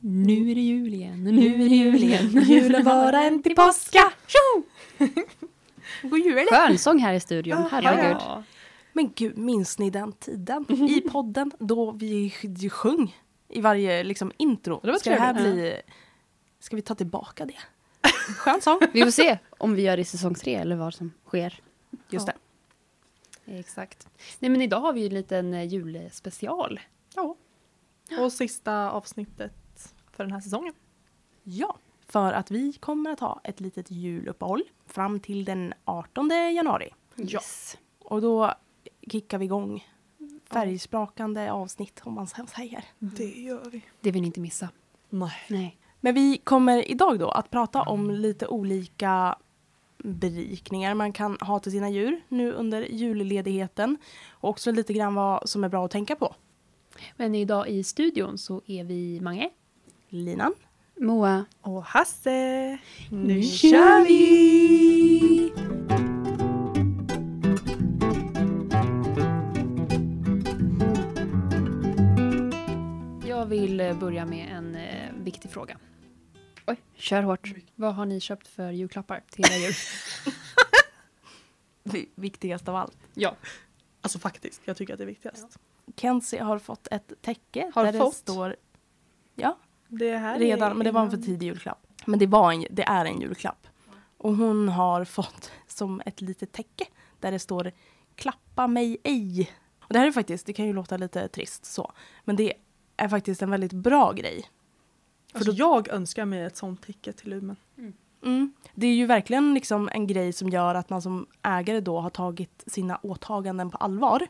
Nu är det jul igen, nu är det jul igen. Julen vara en till påska! God jul! Skön sång här i studion, herregud. Ja. Men gud, minns ni den tiden i podden då vi sjöng i varje liksom, intro? Det var ska det här bli... Ska vi ta tillbaka det? Skön sång. Vi får se om vi gör det i säsong tre eller vad som sker. Just Ja. det. Exakt. Nej men idag har vi ju en liten eh, julspecial. Ja. Och sista avsnittet för den här säsongen. Ja, för att vi kommer att ha ett litet juluppehåll fram till den 18 januari. Yes. Och då kickar vi igång färgsprakande avsnitt om man så säger. Det gör vi. Det vill ni inte missa. Nej. Nej. Men vi kommer idag då att prata om lite olika berikningar man kan ha till sina djur nu under julledigheten. Och också lite grann vad som är bra att tänka på. Men idag i studion så är vi Mange, Linan. Moa Och Hasse! Nu Nu kör vi! Jag vill eh, börja med en eh, viktig fråga. Oj, kör hårt. Vad har ni köpt för julklappar till era djur? Vi- Viktigast av allt. ja. Alltså faktiskt, jag tycker att det är viktigast. Kenzie har fått ett täcke Har där det fått? står... Ja, Det här redan, är men det var en för tidig julklapp. Men det, var en, det är en julklapp. Och hon har fått som ett litet täcke där det står Klappa mig ej. Och det här är faktiskt, det kan ju låta lite trist så, men det är faktiskt en väldigt bra grej. Alltså jag önskar mig ett sånt täcke till Lumen. Mm. Det är ju verkligen liksom en grej som gör att man som ägare då har tagit sina åtaganden på allvar.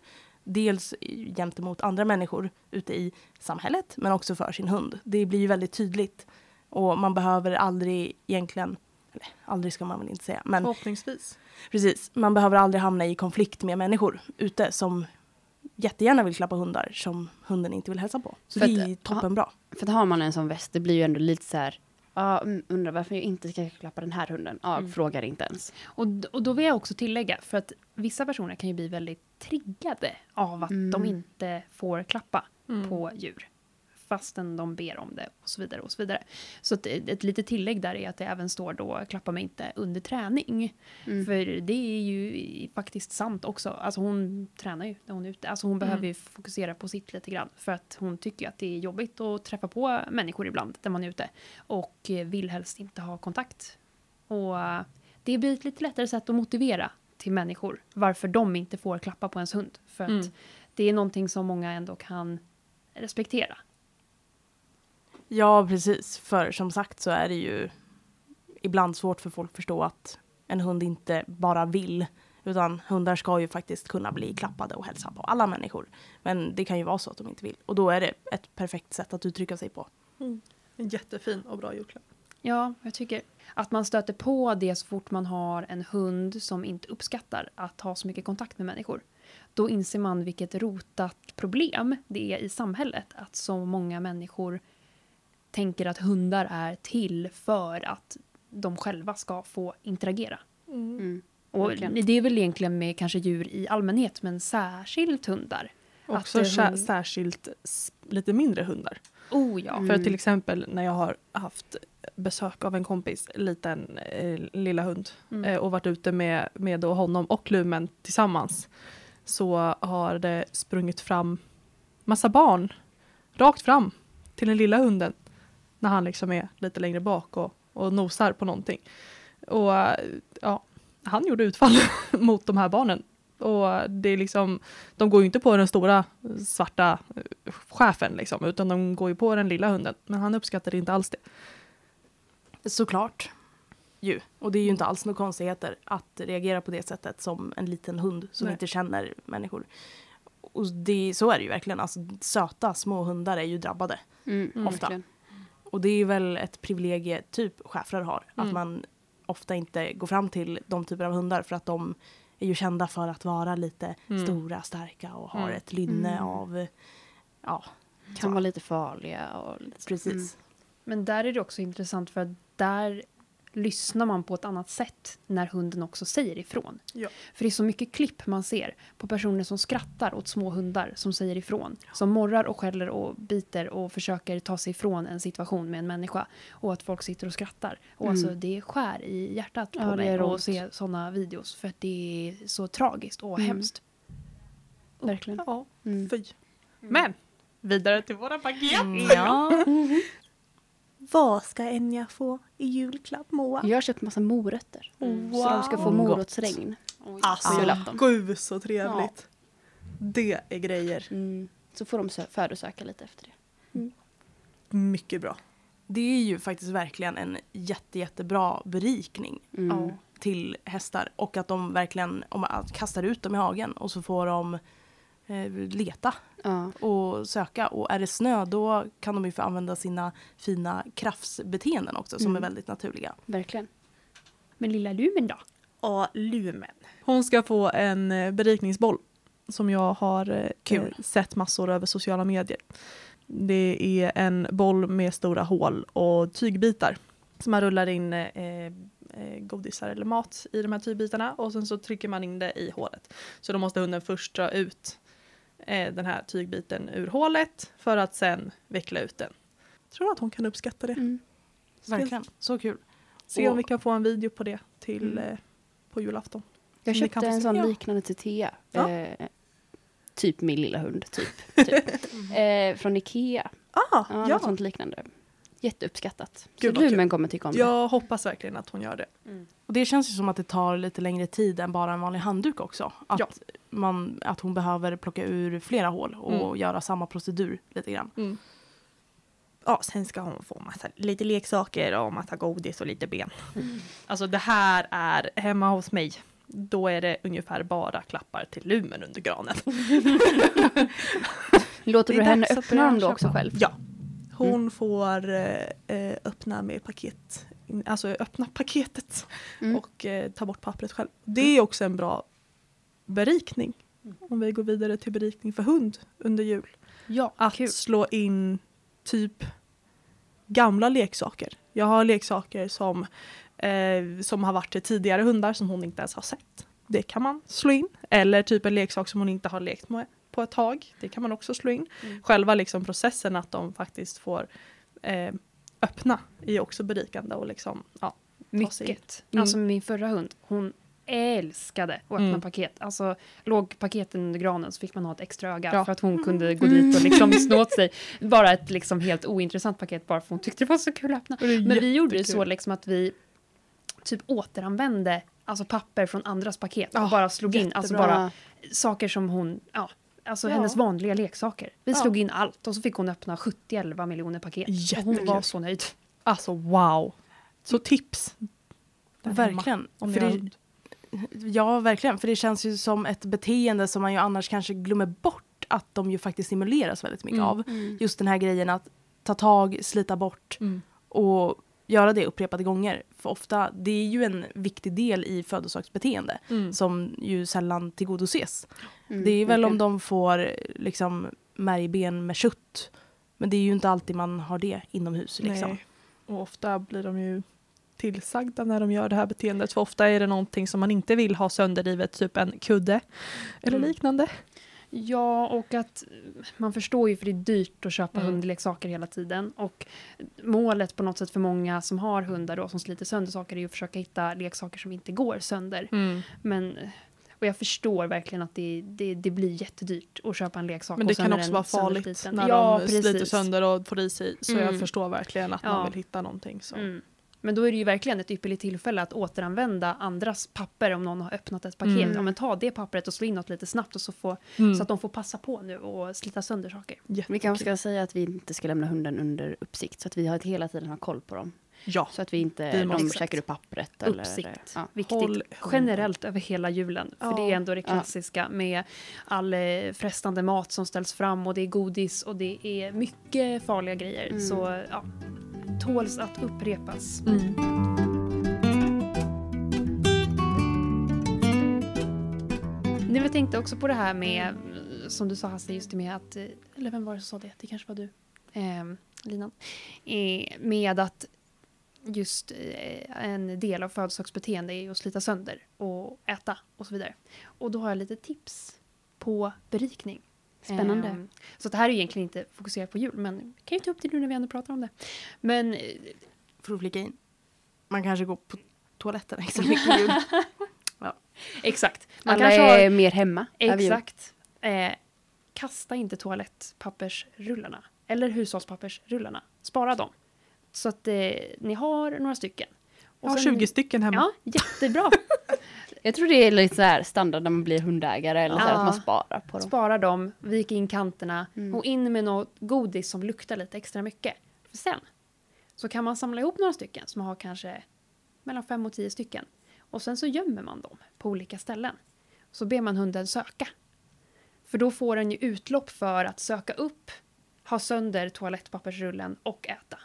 Dels gentemot andra människor ute i samhället men också för sin hund. Det blir ju väldigt tydligt. Och man behöver aldrig egentligen, eller aldrig ska man väl inte säga, men Förhoppningsvis. precis. Man behöver aldrig hamna i konflikt med människor ute som jättegärna vill klappa hundar som hunden inte vill hälsa på. Så För det att- är ju toppenbra. För att har man en sån väst, det blir ju ändå lite så här. Ja, mm, undrar varför jag inte ska klappa den här hunden. Ja, frågar inte ens. Och, och då vill jag också tillägga, för att vissa personer kan ju bli väldigt triggade av att de inte får klappa på djur. Fastän de ber om det och så vidare och så vidare. Så ett, ett litet tillägg där är att det även står då klappa mig inte under träning. För det är ju faktiskt sant också. Alltså hon tränar ju när hon är ute. Alltså hon behöver ju fokusera på sitt lite grann. För att hon tycker att det är jobbigt att träffa på människor ibland när man är ute. Och eh, vill helst inte ha kontakt. Och eh, det blir ett lite lättare sätt att motivera till människor varför de inte får klappa på ens hund. För att Mm. det är någonting som många ändå kan respektera. Ja, precis. För som sagt så är det ju ibland svårt för folk att förstå att en hund inte bara vill. Utan hundar ska ju faktiskt kunna bli klappade och hälsa på alla människor. Men det kan ju vara så att de inte vill. Och då är det ett perfekt sätt att uttrycka sig på. En jättefin och bra julklapp. Ja, jag tycker att man stöter på det så fort man har en hund som inte uppskattar att ha så mycket kontakt med människor. Då inser man vilket rotat problem det är i samhället att så många människor tänker att hundar är till för att de själva ska få interagera. Mm. Och Verkligen. det är väl egentligen med kanske djur i allmänhet, men särskilt hundar. Också Att, hund- särskilt lite mindre hundar. Oh ja. För Mm. att till exempel när jag har haft besök av en kompis, liten eh, lilla hund, Mm. eh, och varit ute med, med då honom och Lumen tillsammans, så har det sprungit fram massa barn rakt fram till den lilla hunden när han liksom är lite längre bak och, och nosar på någonting. Och eh, ja, han gjorde utfall mot de här barnen. Och det är liksom, de går ju inte på den stora svarta eh, chefen liksom, utan de går ju på den lilla hunden. Men han uppskattade inte alls det. Såklart. Ju. Och det är ju inte alls några konstigheter att reagera på det sättet som en liten hund som Nej. inte känner människor. Och det, så är det ju verkligen. Alltså, söta små hundar är ju drabbade. Mm, Ofta. verkligen. Och det är väl ett privilegie typ schäfrar har. Att Mm. man ofta inte går fram till de typer av hundar för att de är ju kända för att vara lite Mm. stora, starka och har Mm. ett lynne Mm. av, ja, Kan så. vara lite farliga och så. precis. Mm. Men där är det också intressant för att där lyssnar man på ett annat sätt när hunden också säger ifrån. Ja. För det är så mycket klipp man ser på personer som skrattar åt små hundar som säger ifrån. Som morrar och skäller och biter och försöker ta sig ifrån en situation med en människa. Och att folk sitter och skrattar. Och Mm. alltså det skär i hjärtat på Ja, mig att se sådana videos. För att det är så tragiskt och Mm. hemskt. Verkligen. Ja, Mm. fy. Men vidare till våra paket. Ja. Vad ska Enya få i julklapp Moa? Jag har köpt massa morötter. Wow. Så de ska få Gott. morotsregn. Alltså, på julafton. gud så trevligt. Det är grejer. Mm. Så får de sö- födosöka lite efter det. Mycket bra. Det är ju faktiskt verkligen en jätte, jättebra berikning Mm. till hästar. Och att de verkligen om man kastar ut dem i hagen och så får de eh, leta Ja. och söka. Och är det snö då kan de ju få använda sina fina krafsbeteenden också som Mm. är väldigt naturliga. Verkligen. Men lilla Lumen då? Och Lumen. Hon ska få en eh, berikningsboll som jag har eh, Kul. sett massor över sociala medier. Det är en boll med stora hål och tygbitar. Så man rullar in eh, eh, godisar eller mat i de här tygbitarna och sen så trycker man in det i hålet. Så då måste hunden först dra ut eh, den här tygbiten ur hålet för att sen veckla ut den. Tror att hon kan uppskatta det. Mm. Verkligen, så kul. Se om Och- vi kan få en video på det till Mm. eh, på julafton. Jag Som köpte en sån Ja. liknande till Thea. Ja. Eh, typ min lilla hund, typ. typ. eh, från Ikea. Ah, Ja, ja. Något sånt liknande. Jätteuppskattat. Gud, så Lumen kommer tycka om det. Jag hoppas verkligen att hon gör det. Och det känns ju som att det tar lite längre tid än bara en vanlig handduk också. Att, Ja. man, att hon behöver plocka ur flera hål och Mm. göra samma procedur lite grann. Ja, sen ska hon få massa, lite leksaker och massa godis och lite ben. Alltså det här är, hemma hos mig, då är det ungefär bara klappar till lumen under granen. Låter du henne öppna dem då också själv? Ja. Hon får eh, eh, öppna med paket, alltså öppna paketet Mm. och eh, ta bort pappret själv. Det är också en bra berikning. Om vi går vidare till berikning för hund under jul. Ja, Att kul. slå in typ gamla leksaker. Jag har leksaker som, eh, som har varit till tidigare hundar som hon inte ens har sett. Det kan man slå in. Eller typ en leksak som hon inte har lekt med på ett tag. Det kan man också slå in. Mm. Själva liksom processen att de faktiskt får eh, öppna är också berikande och liksom, ja. Mycket. Mm. Alltså min förra hund, hon älskade att öppna Mm. paket. Alltså låg paketen under granen så fick man ha ett extra öga Ja. för att hon kunde gå dit och liksom snå åt sig. Bara ett liksom helt ointressant paket bara för hon tyckte det var så kul att öppna. Men vi gjorde det så liksom att vi typ återanvände alltså papper från andras paket och Ja, bara slog in alltså jättebra. bara saker som hon, ja, alltså Ja. hennes vanliga leksaker. Vi Ja. slog in allt och så fick hon öppna 70-11 miljoner paket. Och hon var så nöjd. Alltså wow. Så tips. Verkligen. Om För det, ja, verkligen. För det känns ju som ett beteende som man ju annars kanske glömmer bort att de ju faktiskt stimuleras väldigt mycket Mm. av. Just den här grejen att ta tag, slita bort Mm. och göra det upprepade gånger. För ofta, det är ju en viktig del i födosöksbeteende Mm. som ju sällan tillgodoses. Mm, det är väl om verkligen. de får liksom märgben med kött. Men det är ju inte alltid man har det inomhus. Liksom. Nej. Och ofta blir de ju tillsagda när de gör det här beteendet. För ofta är det någonting som man inte vill ha sönderrivet, typ en kudde eller Mm. liknande. Ja, och att man förstår ju för det är dyrt att köpa Mm. hundleksaker hela tiden. Och målet på något sätt för många som har hundar då, som sliter sönder saker är ju att försöka hitta leksaker som inte går sönder. Men, och jag förstår verkligen att det, det, det blir jättedyrt att köpa en leksak. Men det kan också vara farligt när ja, de sliter precis. sönder och får i sig. Så Mm. jag förstår verkligen att Ja. man vill hitta någonting. Så. Mm. Men då är det ju verkligen ett ypperligt tillfälle att återanvända andras papper om någon har öppnat ett paket. Mm. Ja, men ta det pappret och slå in något lite snabbt och så, få, Mm. så att de får passa på nu och slita sönder saker. Vi kanske ska säga att vi inte ska lämna hunden under uppsikt. Så att vi har hela tiden har koll på dem. Ja. Så att vi inte, Vi de måste- käkar ur pappret. Eller, Uppsikt. ja. Viktigt. Håll. Generellt över hela julen. För Ja. det är ändå det Ja. klassiska med all eh, frestande mat som ställs fram och det är godis och det är mycket farliga grejer. Mm. Så ja, tåls att upprepas. Mm. Nu jag tänkte också på det här med, som du sa Hasse, just det med att, eh, eller vem var det som sa det? Det kanske var du, eh, Linan. Eh, med att just eh, en del av födelsedagsbeteende är att slita sönder och äta och så vidare. Och då har jag lite tips på berikning. Spännande. Ehm, så det här är egentligen inte fokuserat på jul, men kan ju ta upp det nu när vi ändå pratar om det. Men eh, För att flika in. Man kanske går på toaletten extra mycket jul. exakt. Man Alla kanske har, är mer hemma. exakt. Eh, kasta inte toalettpappersrullarna. Eller hushållspappersrullarna. Spara dem. Så att eh, ni har några stycken. Jag har sen- 20 stycken hemma. Ja, jättebra. Jag tror det är lite så här standard när man blir hundägare eller så här, Ja. att man sparar på dem. Spara dem, vika in kanterna Mm. och in med något godis som luktar lite extra mycket. För sen så kan man samla ihop några stycken som har kanske mellan fem och tio stycken. Och sen så gömmer man dem på olika ställen. Så ber man hunden söka. För då får den ju utlopp för att söka upp, ha sönder toalettpappersrullen och äta.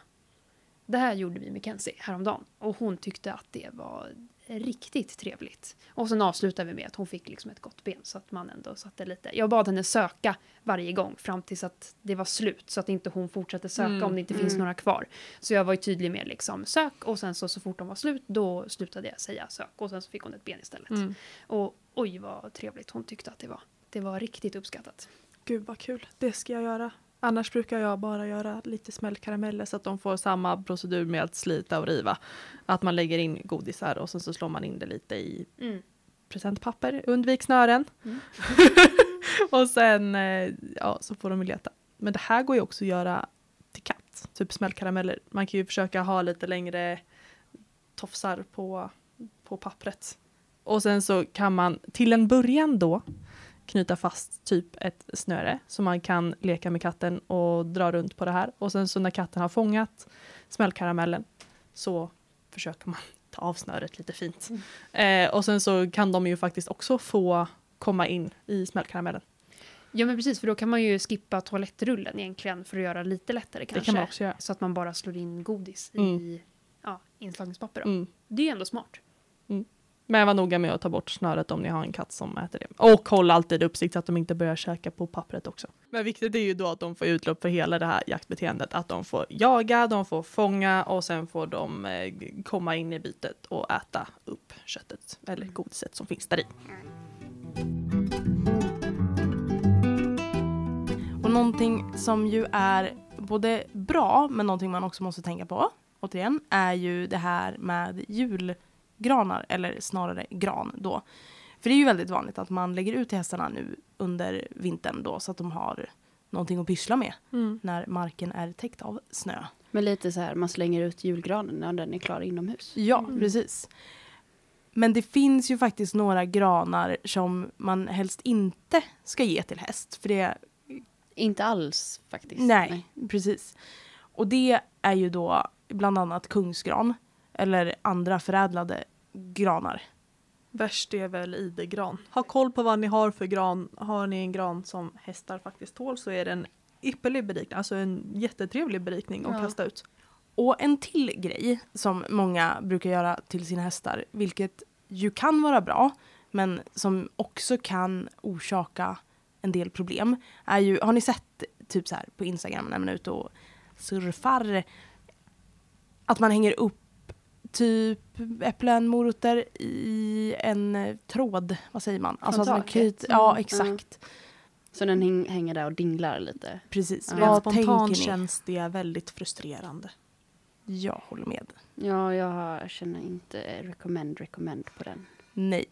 Det här gjorde vi med Kenzie häromdagen och hon tyckte att det var riktigt trevligt. Och sen avslutade vi med att hon fick liksom ett gott ben så att man ändå satte lite. Jag bad henne söka varje gång fram tills att det var slut så att inte hon fortsatte söka Mm, om det inte finns mm. några kvar. Så jag var ju tydlig med liksom sök och sen så, så fort de var slut då slutade jag säga sök och sen så fick hon ett ben istället. Mm. Och oj vad trevligt hon tyckte att det var. Det var riktigt uppskattat. Gud vad kul, det ska jag göra. Annars brukar jag bara göra lite smällkarameller så att de får samma procedur med att slita och riva. Att man lägger in godisar och sen så slår man in det lite i presentpapper. Undvik snören. Mm. och sen eh, ja, så får de leta. Men det här går ju också att göra till katt. Typ smällkarameller. Man kan ju försöka ha lite längre tofsar på, på pappret. Och sen så kan man till en början då knyta fast typ ett snöre så man kan leka med katten och dra runt på det här. Och sen så när katten har fångat smällkaramellen så försöker man ta av snöret lite fint. Eh, och sen så kan de ju faktiskt också få komma in i smällkaramellen. Ja men precis för då kan man ju skippa toalettrullen egentligen för att göra lite lättare kanske. Det kan man också göra. Så att man bara slår in godis i Mm. ja, inslagningspapper. Mm. Det är ju ändå smart. Men var noga med att ta bort snöret om ni har en katt som äter det. Och håll alltid uppsikt så att de inte börjar käka på pappret också. Men viktigt är ju då att de får utlopp för hela det här jaktbeteendet. Att de får jaga, de får fånga och sen får de eh, komma in i bytet och äta upp köttet eller godiset som finns där i. Och någonting som ju är både bra men någonting man också måste tänka på återigen är ju det här med jul julgranar eller snarare gran då. För det är ju väldigt vanligt att man lägger ut till hästarna nu under vintern då så att de har någonting att pyssla med när marken är täckt av snö. Men lite så här, man slänger ut julgranen när den är klar inomhus. Ja, precis. Men det finns ju faktiskt några granar som man helst inte ska ge till häst. För det Inte alls faktiskt. Nej, precis. Och det är ju då bland annat kungsgran eller andra förädlade granar. Värst är väl idegran. Ha koll på vad ni har för gran. Har ni en gran som hästar faktiskt tål så är det en ypperlig berikning, alltså en jättetrevlig berikning att Ja. kasta ut. Och en till grej som många brukar göra till sina hästar, vilket ju kan vara bra, men som också kan orsaka en del problem, är ju, har ni sett typ så här på Instagram när man är ute och surfar, att man hänger upp typ äpplen, morötter i en tråd, vad säger man? Alltså att man taket. knyt, ja Mm, exakt, Så den häng, hänger där och dinglar lite. precis. Ja. Rent Vad spontant tänker ni? känns det väldigt frustrerande. Jag håller med. Ja, jag känner inte recommend, recommend på den. Nej.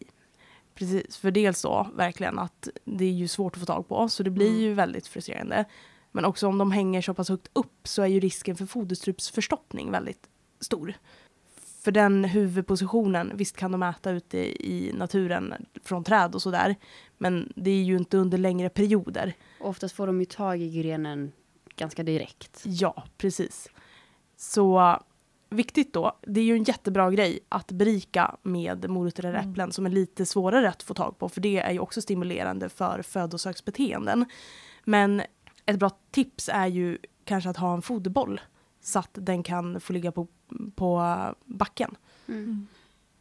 Precis, för dels då verkligen att det är ju svårt att få tag på så det blir Mm. ju väldigt frustrerande. Men också om de hänger så pass högt upp så är ju risken för foderstrupsförstoppning väldigt stor. För den huvudpositionen, visst kan de äta ute i naturen från träd och sådär. Men det är ju inte under längre perioder. Och oftast får de ju tag i grenen ganska direkt. Ja, precis. Så viktigt då, det är ju en jättebra grej att berika med morötter eller Mm. äpplen som är lite svårare att få tag på för det är ju också stimulerande för födosöksbeteenden. Men ett bra tips är ju kanske att ha en foderboll så att den kan få ligga på, på backen. Mm.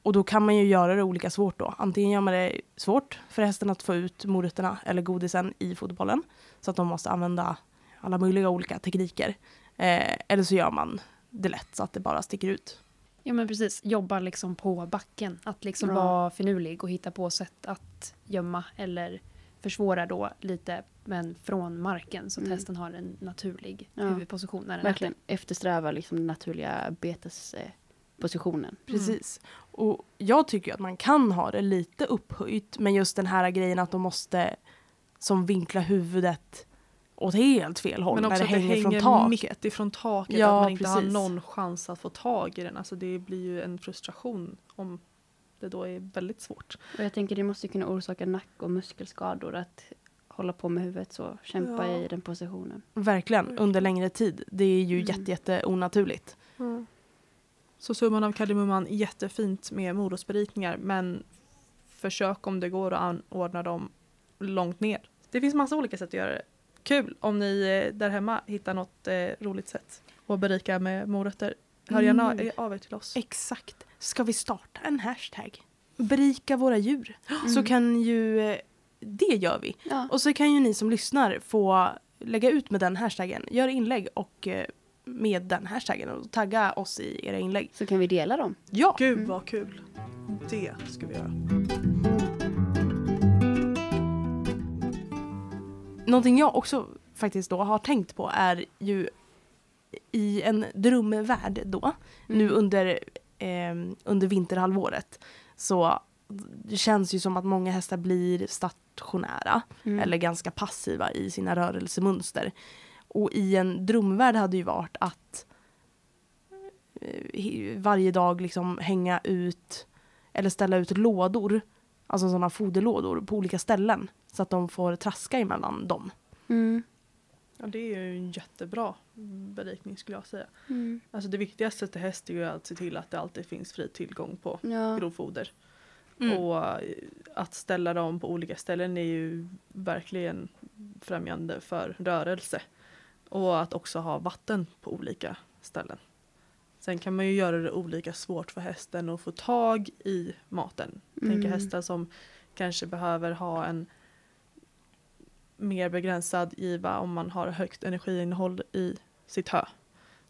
Och då kan man ju göra det olika svårt då. Antingen gör man det svårt för hästen att få ut morötterna eller godisen i foderbollen. Så att de måste använda alla möjliga olika tekniker. Eh, eller så gör man det lätt så att det bara sticker ut. Ja men precis, jobba liksom på backen. Att liksom Ja. vara finurlig och hitta på sätt att gömma eller försvåra då lite men från marken så att Mm. hästen har en naturlig Ja. huvudposition när den Verkligen eftersträva liksom den naturliga betespositionen. Precis. Och jag tycker att man kan ha det lite upphöjt, men just den här grejen att de måste som vinkla huvudet åt helt fel håll Men när också det att det hänger från hänger taket. mitt ifrån taket. Ja, att man inte har precis. någon chans att få tag i den. Alltså det blir ju en frustration om det då är väldigt svårt. Och jag tänker det måste kunna orsaka nack och muskelskador att hålla på med huvudet så, kämpa Ja. i den positionen. Verkligen, under längre tid. Det är ju Mm. jätte, jätte onaturligt. Så summan av kardemumman, jättefint med morotsberikningar men försök om det går att anordna dem långt ner. Det finns massa olika sätt att göra det. Kul om ni eh, där hemma hittar något eh, roligt sätt att berika med morötter. Hör gärna Mm. av er till oss. Exakt. Ska vi starta en hashtag? Berika våra djur. Mm. Så kan ju, eh, det gör vi. Ja. Och så kan ju ni som lyssnar få lägga ut med den hashtaggen. Gör inlägg och eh, med den hashtaggen och tagga oss i era inlägg. Så kan vi dela dem. Ja! Gud Mm. vad kul! Det ska vi göra. Någonting jag också faktiskt då har tänkt på är ju i en drömvärld då, nu under, eh, under vinterhalvåret, så det känns ju som att många hästar blir stationära Mm. eller ganska passiva i sina rörelsemönster. Och i en drömvärld hade ju varit att eh, varje dag liksom hänga ut eller ställa ut lådor, alltså sådana foderlådor på olika ställen så att de får traska emellan dem. Mm. Ja, det är ju en jättebra berikning skulle jag säga. Mm. Alltså det viktigaste till häst är ju att se till att det alltid finns fri tillgång på Ja. grovfoder. Mm. Och eh, att ställa dem på olika ställen är ju verkligen främjande för rörelse. Och att också ha vatten på olika ställen. Sen kan man ju göra det olika svårt för hästen att få tag i maten. Mm. hästar som kanske behöver ha en mer begränsad giva om man har högt energiinnehåll i sitt hö.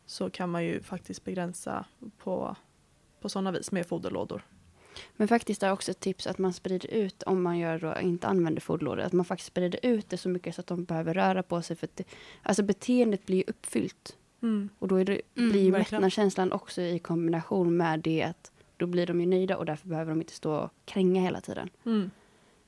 Så kan man ju faktiskt begränsa på, på sådana vis med foderlådor. Men faktiskt är också ett tips att man sprider ut, om man gör då, inte använder foderlådor, att man faktiskt sprider ut det så mycket så att de behöver röra på sig. För att det, alltså beteendet blir ju uppfyllt. Och då är det, Mm, blir ju mättnadskänslan också i kombination med det att då blir de ju nöjda och därför behöver de inte stå och kränga hela tiden. Mm.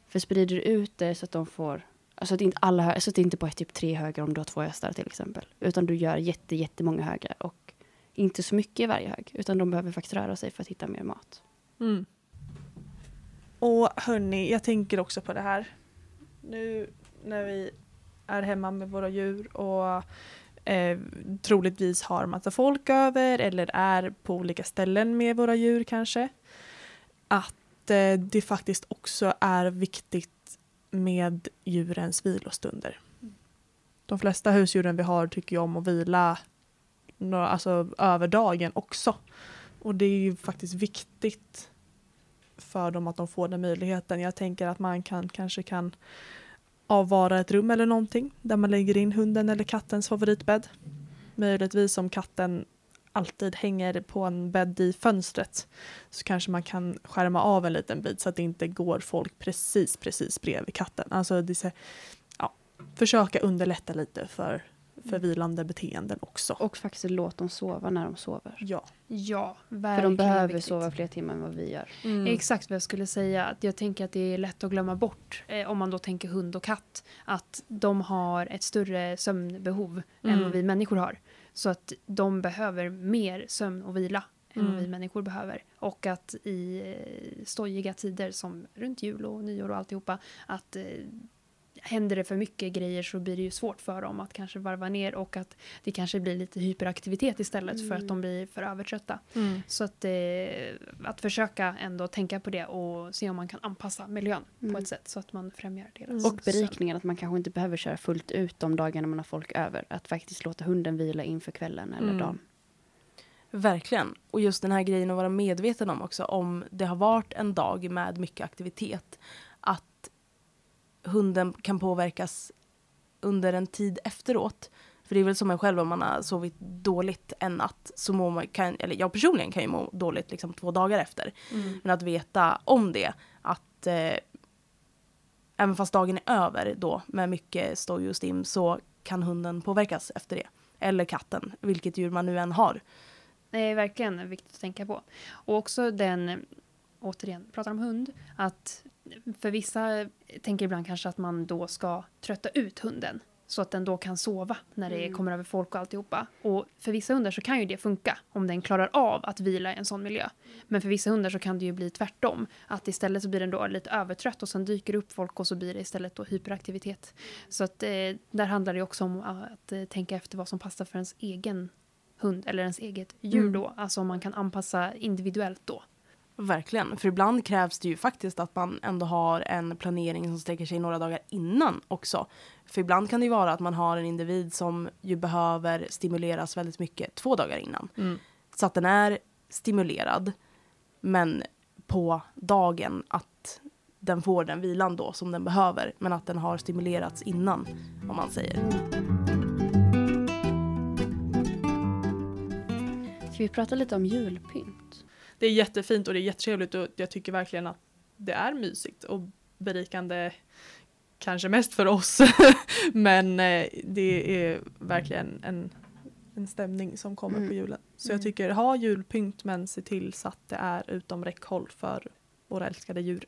För sprider du ut det så att de får, alltså att inte alla hö- så att det inte bara är typ tre högar om du har två hästar till exempel. Utan du gör jätte, jättemånga högar och inte så mycket i varje hög. Utan de behöver faktiskt röra sig för att hitta mer mat. Mm. Och hörni, jag tänker också på det här. Nu när vi är hemma med våra djur och eh, troligtvis har massa folk över eller är på olika ställen med våra djur kanske. Att eh, det faktiskt också är viktigt med djurens vilostunder. De flesta husdjuren vi har tycker ju om att vila några, alltså, över dagen också. Och det är ju faktiskt viktigt för dem att de får den möjligheten. Jag tänker att man kan, kanske kan avvara ett rum eller någonting där man lägger in hunden eller kattens favoritbädd. Möjligtvis om katten alltid hänger på en bädd i fönstret så kanske man kan skärma av en liten bit så att det inte går folk precis, precis bredvid katten. Alltså det så, ja, försöka underlätta lite för, för vilande beteenden också. Och faktiskt låt dem sova när de sover. Ja. Ja, För verkligen de behöver viktigt. sova fler timmar än vad vi gör. Mm. Exakt vad jag skulle säga. Att jag tänker att det är lätt att glömma bort, eh, om man då tänker hund och katt, att de har ett större sömnbehov än Mm. vad vi människor har. Så att de behöver mer sömn och vila än Mm. vi människor behöver. Och att i eh, stojiga tider som runt jul och nyår och alltihopa, att eh, händer det för mycket grejer så blir det ju svårt för dem att kanske varva ner och att det kanske blir lite hyperaktivitet istället för att de blir för övertrötta. Mm. Så att, eh, att försöka ändå tänka på det och se om man kan anpassa miljön Mm. på ett sätt så att man främjar deras Och berikningen, att man kanske inte behöver köra fullt ut de dagarna man har folk över. Att faktiskt låta hunden vila inför kvällen eller Mm. dagen. Verkligen. Och just den här grejen att vara medveten om också om det har varit en dag med mycket aktivitet. Hunden kan påverkas under en tid efteråt. För det är väl som en själv om man har sovit dåligt en natt så mår man, kan, eller jag personligen kan ju må dåligt liksom två dagar efter. Mm. Men att veta om det, att eh, även fast dagen är över då med mycket stoj och stim så kan hunden påverkas efter det. Eller katten, vilket djur man nu än har. Det är verkligen viktigt att tänka på. Och också den, återigen, pratar om hund, att för vissa tänker ibland kanske att man då ska trötta ut hunden. Så att den då kan sova när det kommer över folk och alltihopa. Och för vissa hundar så kan ju det funka om den klarar av att vila i en sån miljö. Men för vissa hundar så kan det ju bli tvärtom. Att istället så blir den då lite övertrött och sen dyker upp folk och så blir det istället då hyperaktivitet. Så att eh, där handlar det också om att eh, tänka efter vad som passar för ens egen hund eller ens eget djur Mm. då. Alltså om man kan anpassa individuellt då. Verkligen, för ibland krävs det ju faktiskt att man ändå har en planering som sträcker sig några dagar innan också. För ibland kan det ju vara att man har en individ som ju behöver stimuleras väldigt mycket två dagar innan. Mm. Så att den är stimulerad, men på dagen att den får den vilan då som den behöver, men att den har stimulerats innan, om man säger. Ska vi prata lite om julpynt? Det är jättefint och det är jättetrevligt och jag tycker verkligen att det är mysigt och berikande. Kanske mest för oss, men eh, det är verkligen en, en stämning som kommer Mm. på julen. Så Mm. jag tycker ha julpynt men se till så att det är utom räckhåll för våra älskade djur.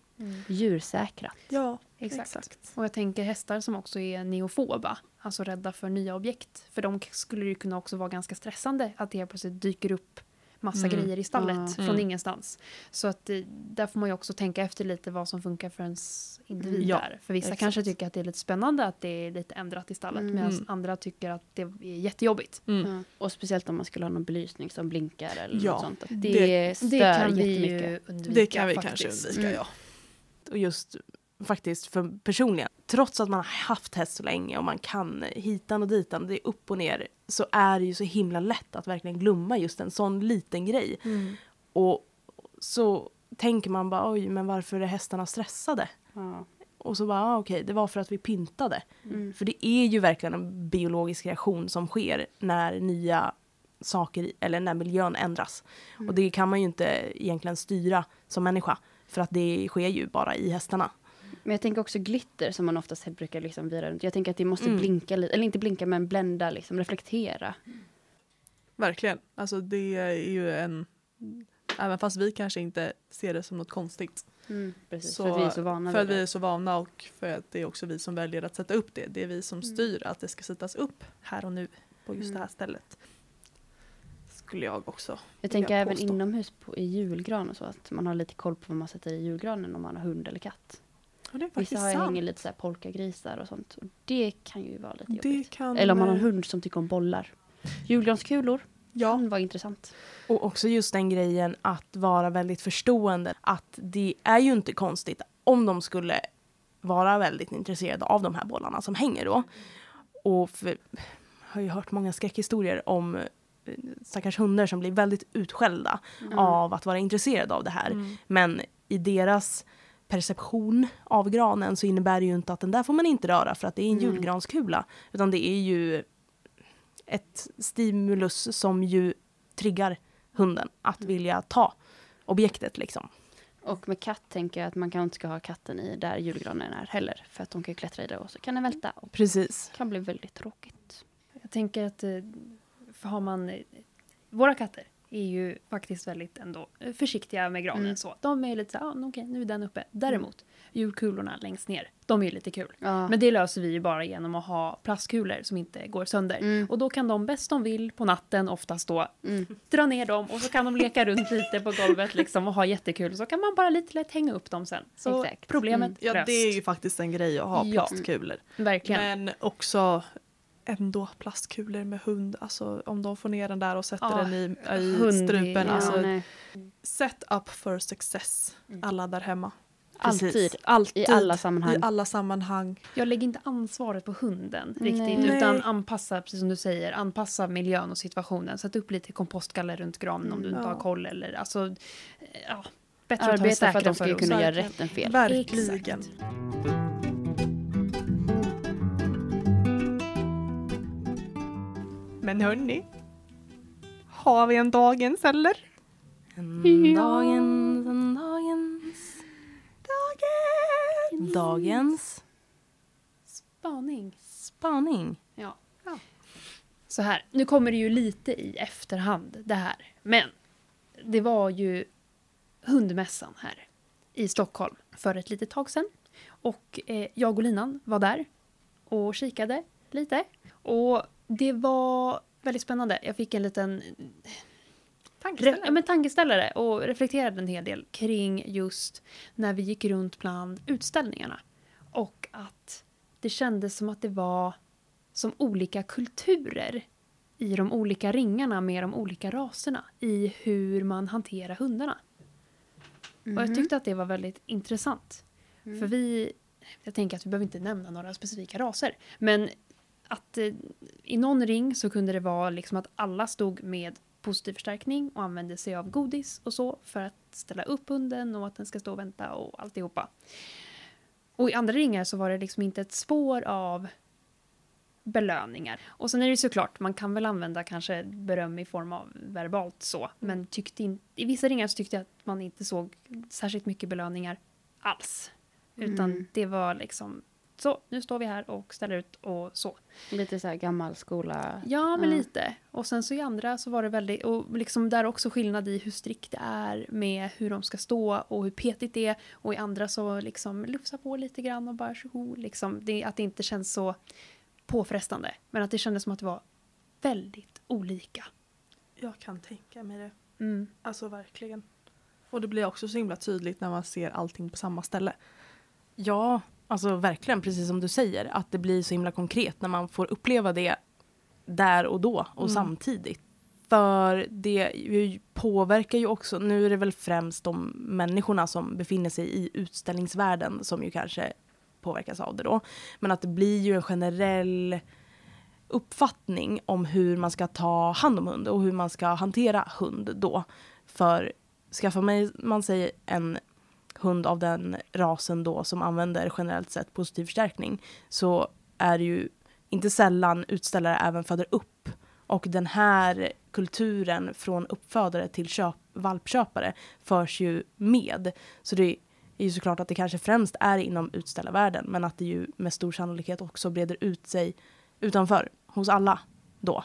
Djursäkrat. Ja, Exakt. Och jag tänker hästar som också är neofoba, alltså rädda för nya objekt. För de skulle ju kunna också vara ganska stressande att det helt plötsligt dyker upp massa Mm. grejer i stallet Ja. från Mm. ingenstans. Så att eh, där får man ju också tänka efter lite vad som funkar för ens individ Mm. Ja, där. För vissa exakt. kanske tycker att det är lite spännande att det är lite ändrat i stallet Mm. medan Mm. andra tycker att det är jättejobbigt. mm. Och speciellt om man skulle ha någon belysning som blinkar eller Ja, något sånt. Det, det- stör Det kan vi jättemycket. ju undvika det kan vi faktiskt. kanske undvika Mm. ja. Och just faktiskt för personligen, trots att man har haft häst så länge och man kan hitan och ditan, det är upp och ner, så är det ju så himla lätt att verkligen glömma just en sån liten grej. Mm. Och så tänker man bara oj, men varför är hästarna stressade? Ja. Och så bara, ah, okej, det var för att vi pyntade. Mm. För det är ju verkligen en biologisk reaktion som sker när nya saker, eller när miljön ändras. Och det kan man ju inte egentligen styra som människa. För att det sker ju bara i hästarna. Men jag tänker också glitter som man oftast brukar liksom vira runt. Jag tänker att det måste Mm. blinka lite, eller inte blinka men blända, liksom, reflektera. Verkligen. Alltså det är ju en... Även fast vi kanske inte ser det som något konstigt. Precis, Så- för att vi är så vana För att vi är så vana och för att det är också vi som väljer att sätta upp det. Det är vi som styr att det ska sättas upp här och nu på just det här stället. Skulle jag också. Jag tänker även påstå. inomhus på, i julgran och så, att man har lite koll på vad man sätter i julgranen om man har hund eller katt. Och det Vissa har, sant. hänger lite så här polkagrisar och sånt. Och det kan ju vara lite Det jobbigt. kan, Eller om man har en hund som tycker om bollar. Julgranskulor Ja, kan vara intressant. Och också just den grejen att vara väldigt förstående. Att det är ju inte konstigt om de skulle vara väldigt intresserade av de här bollarna som hänger då. Och för, jag har ju hört många skräckhistorier om eh, stackars hundar som blir väldigt utskällda av att vara intresserade av det här. Mm. Men i deras perception av granen så innebär det ju inte att den där får man inte röra för att det är en Nej. julgranskula. Utan det är ju ett stimulus som ju triggar hunden att vilja ta objektet liksom. Och med katt tänker jag att man kanske inte ska ha katten i där julgranen är heller. För att de kan ju klättra i det och så kan den välta. Och Precis. det kan bli väldigt tråkigt. Jag tänker att eh, för har man... eh, Våra katter är ju faktiskt väldigt ändå eh, försiktiga med granen. Mm. Så. De är lite så här, ah, okej nu är den uppe. Däremot, julkulorna längst ner, de är ju lite kul. Ja. Men det löser vi ju bara genom att ha plastkulor som inte går sönder. Mm. Och då kan de bäst de vill på natten oftast då Mm. dra ner dem och så kan de leka runt lite på golvet liksom och ha jättekul. Så kan man bara lite lätt hänga upp dem sen. Så Exakt. problemet Mm. ja, löst. det är ju faktiskt en grej att ha Ja. plastkulor. Verkligen. Men också ändå plastkulor med hund. Alltså om de får ner den där och sätter Ja, den i, i strupen. ja, alltså, nej. set up for success. Alla där hemma. Alltid. Alltid. I alla sammanhang. I alla sammanhang. Jag lägger inte ansvaret på hunden riktigt Nej. utan anpassa, precis som du säger, anpassa miljön och situationen. Sätt upp lite kompostgaller runt granen om du inte Ja. har koll eller alltså, eh, ja, bättre att ta Arbeta för att de ska kunna göra rätt än fel. Verkligen. Men hörni, har vi en dagens eller? En dagens, en dagens, Dagens! dagens Spaning. spaning. Ja. Så här, nu kommer det ju lite i efterhand det här. Men det var ju hundmässan här i Stockholm för ett litet tag sedan. Och eh, jag och Linan var där och kikade lite. Och det var väldigt spännande. Jag fick en liten Re- ja, men tankeställare och reflekterade en hel del kring just när vi gick runt bland utställningarna. Och att det kändes som att det var som olika kulturer i de olika ringarna med de olika raserna i hur man hanterar hundarna. Och jag tyckte att det var väldigt intressant. För vi, jag tänker att vi behöver inte nämna några specifika raser, men att eh, i någon ring så kunde det vara liksom att alla stod med positiv förstärkning och använde sig av godis och så för att ställa upp hunden och att den ska stå och vänta och alltihopa. Och i andra ringar så var det liksom inte ett spår av belöningar. Och sen är det såklart, man kan väl använda kanske beröm i form av verbalt så, men tyckte in, i vissa ringar så tyckte jag att man inte såg särskilt mycket belöningar alls. Utan Mm. det var liksom så, nu står vi här och ställer ut och så. Lite så här gammal skola. Ja, men Ja. lite. Och sen så i andra så var det väldigt, och liksom där också skillnad i hur strikt det är med hur de ska stå och hur petigt det är. Och i andra så liksom lufsa på lite grann och bara tjoho, liksom. Det, att det inte känns så påfrestande. Men att det kändes som att det var väldigt olika. Jag kan tänka mig det. Mm. Alltså verkligen. Och det blir också så himla tydligt när man ser allting på samma ställe. Ja, alltså verkligen precis som du säger. Att det blir så himla konkret när man får uppleva det där och då och Mm. samtidigt. För det påverkar ju också, nu är det väl främst de människorna som befinner sig i utställningsvärlden som ju kanske påverkas av det då. Men att det blir ju en generell uppfattning om hur man ska ta hand om hund och hur man ska hantera hund då. För skaffar man sig en hund av den rasen då som använder generellt sett positiv förstärkning så är det ju inte sällan utställare även föder upp. Och den här kulturen från uppfödare till köp, valpköpare förs ju med. Så det är ju såklart att det kanske främst är inom utställarvärlden men att det ju med stor sannolikhet också breder ut sig utanför hos alla då.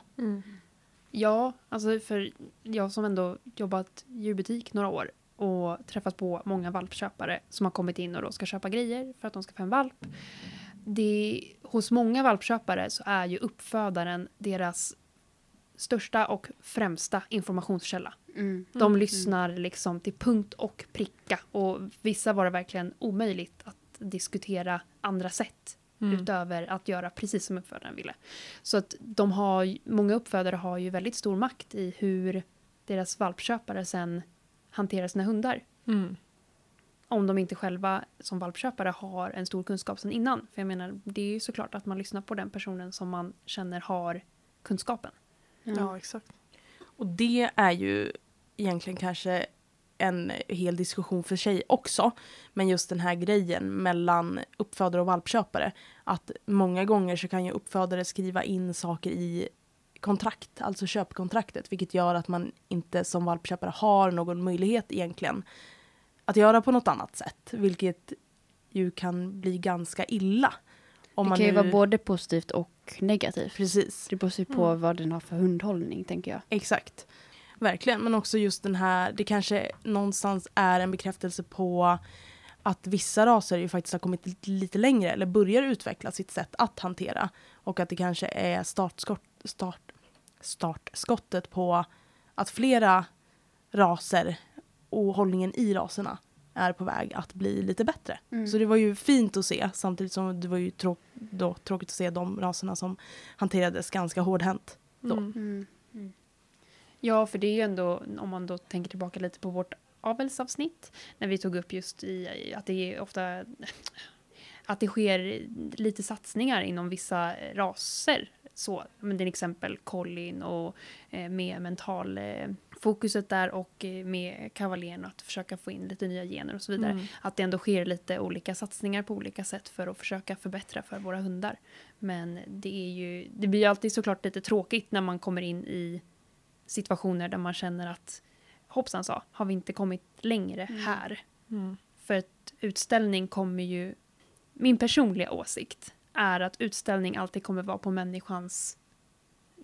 Ja, alltså för jag som ändå jobbat i djurbutik några år och träffat på många valpköpare som har kommit in och då ska köpa grejer för att de ska få en valp. Det, hos många valpköpare så är ju uppfödaren deras största och främsta informationskälla. Mm. De lyssnar liksom till punkt och pricka och vissa var det verkligen omöjligt att diskutera andra sätt Mm. utöver att göra precis som uppfödaren ville. Så att de har, många uppfödare har ju väldigt stor makt i hur deras valpköpare sen hanterar sina hundar. Mm. Om de inte själva som valpköpare har en stor kunskap sen innan. För jag menar, det är ju såklart att man lyssnar på den personen som man känner har kunskapen. Ja, exakt. Och det är ju egentligen kanske en hel diskussion för sig också. Men just den här grejen mellan uppfödare och valpköpare. Att många gånger så kan ju uppfödare skriva in saker i kontrakt, alltså köpkontraktet. Vilket gör att man inte som valpköpare har någon möjlighet egentligen att göra på något annat sätt. Vilket ju kan bli ganska illa. Om Det kan ju nu- vara både positivt och negativt. Precis. Det beror ju på vad den har för hundhållning, tänker jag. Exakt. Verkligen, men också just den här, det kanske någonstans är en bekräftelse på att vissa raser ju faktiskt har kommit lite längre eller börjar utveckla sitt sätt att hantera. Och att det kanske är startskott, start, startskottet på att flera raser och hållningen i raserna är på väg att bli lite bättre. Mm. Så det var ju fint att se samtidigt som det var ju trå- då, tråkigt att se de raserna som hanterades ganska hårdhänt. Då. Mm. Mm. Ja, för det är ju ändå, om man då tänker tillbaka lite på vårt avelsavsnitt, när vi tog upp just i att det är ofta att det sker lite satsningar inom vissa raser. Så, men till exempel Collin och eh, med mental eh, fokuset där och eh, med kavaljen att försöka få in lite nya gener och så vidare. Mm. Att det ändå sker lite olika satsningar på olika sätt för att försöka förbättra för våra hundar. Men det är ju, det blir ju alltid såklart lite tråkigt när man kommer in i situationer där man känner att hoppsan sa, har vi inte kommit längre här? Mm. För att utställning kommer ju... Min personliga åsikt är att utställning alltid kommer vara på människans...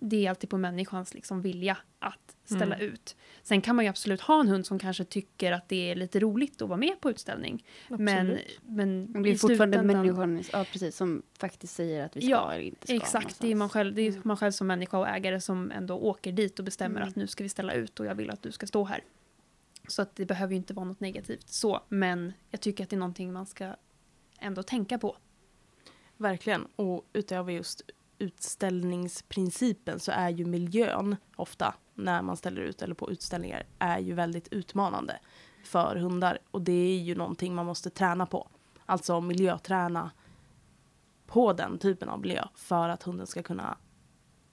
Det är alltid på människans liksom vilja att ställa Mm. ut. Sen kan man ju absolut ha en hund som kanske tycker att det är lite roligt att vara med på utställning. Men, Absolut. men Men det är i fortfarande människan ja, precis, som faktiskt säger att vi ska Ja, eller inte ska. Exakt, det är, man själv, det är man själv som människa och ägare som ändå åker dit och bestämmer Mm. att nu ska vi ställa ut och jag vill att du ska stå här. Så att det behöver ju inte vara något negativt så, men jag tycker att det är någonting man ska ändå tänka på. Verkligen. Och utöver just utställningsprincipen så är ju miljön ofta när man ställer ut eller på utställningar är ju väldigt utmanande för hundar. Och det är ju någonting man måste träna på. Alltså miljöträna på den typen av miljö för att hunden ska kunna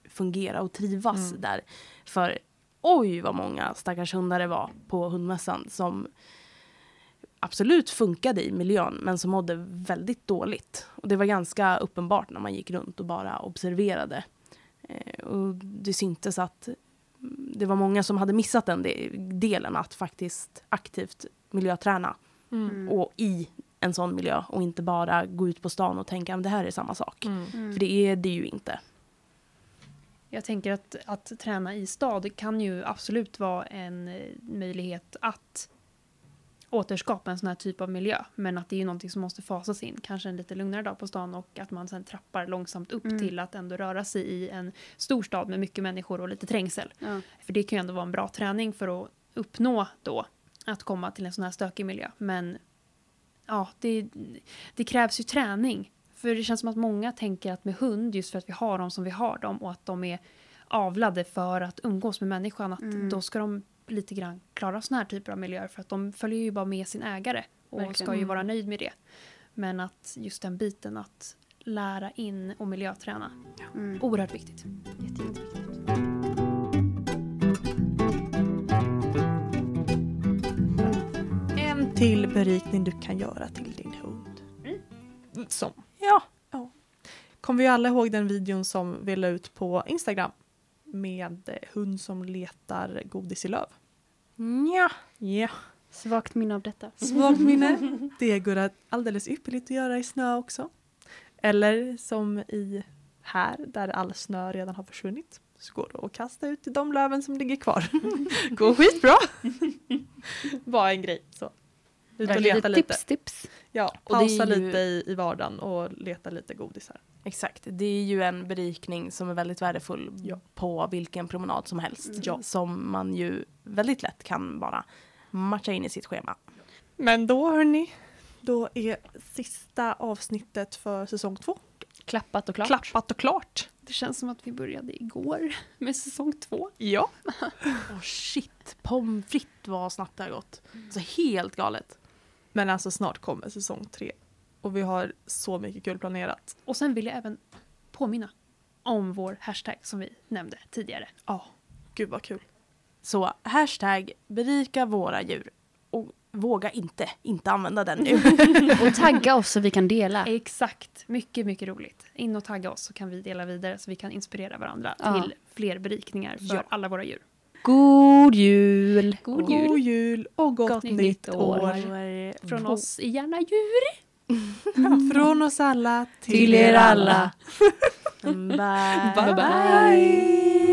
fungera och trivas Mm. där. För oj vad många stackars hundar det var på hundmässan som absolut funkade i miljön men som mådde väldigt dåligt. Och det var ganska uppenbart när man gick runt och bara observerade. Eh, och det syntes att det var många som hade missat den de- delen att faktiskt aktivt miljöträna Mm. Mm. och i en sån miljö och inte bara gå ut på stan och tänka att det här är samma sak. Mm. Mm. För det är det ju inte. Jag tänker att, att träna i stad kan ju absolut vara en eh, möjlighet att återskapa en sån här typ av miljö. Men att det är ju någonting som måste fasas in. Kanske en lite lugnare dag på stan och att man sen trappar långsamt upp Mm. till att ändå röra sig i en stor stad med mycket människor och lite trängsel. Ja. För det kan ju ändå vara en bra träning för att uppnå då att komma till en sån här stökig miljö. Men ja, det, det krävs ju träning. För det känns som att många tänker att med hund, just för att vi har dem som vi har dem och att de är avlade för att umgås med människan, att Mm. då ska de lite grann klara såna här typer av miljöer för att de följer ju bara med sin ägare och Verkligen. ska ju Mm. vara nöjd med det. Men att just den biten att lära in och miljöträna, Mm. oerhört viktigt. Jätte, jätteviktigt. En till berikning du kan göra till din hund. Som. Ja. Kommer vi alla ihåg den videon som vi la ut på Instagram? Med hund som letar godis i löv. Ja. Ja, Svagt minne av detta. svagt minne. Det går alldeles ypperligt att göra i snö också. Eller som i här, där all snö redan har försvunnit. Så går det att kasta ut de löven som ligger kvar. går skitbra. Bara en grej. Så. Ut och leta lite. Tips, tips. Ja, pausa ju- lite i, i vardagen och leta lite godisar. Exakt. Det är ju en berikning som är väldigt värdefull Ja. på vilken promenad som helst. Ja. Som man ju väldigt lätt kan bara matcha in i sitt schema. Men då hörni, då är sista avsnittet för säsong två Klappat och klart. klappat och klart. Det känns som att vi började igår med säsong två. Ja. Åh shit, pommes frites vad snabbt det har gått. Så helt galet. Men alltså snart kommer säsong tre. Och vi har så mycket kul planerat. Och sen vill jag även påminna om vår hashtag som vi nämnde tidigare. Ja, gud vad kul. Så hashtag berika våra djur. Och våga inte, inte använda den nu. Och tagga oss så vi kan dela. Exakt, mycket, mycket roligt. In och tagga oss så kan vi dela vidare så vi kan inspirera varandra Ja. till fler berikningar för Ja. alla våra djur. God jul! God jul! God jul och gott, Gott nytt, nytt år. år. Från oss i Gärna djur. Från oss alla Till er alla. Bye. Bye bye.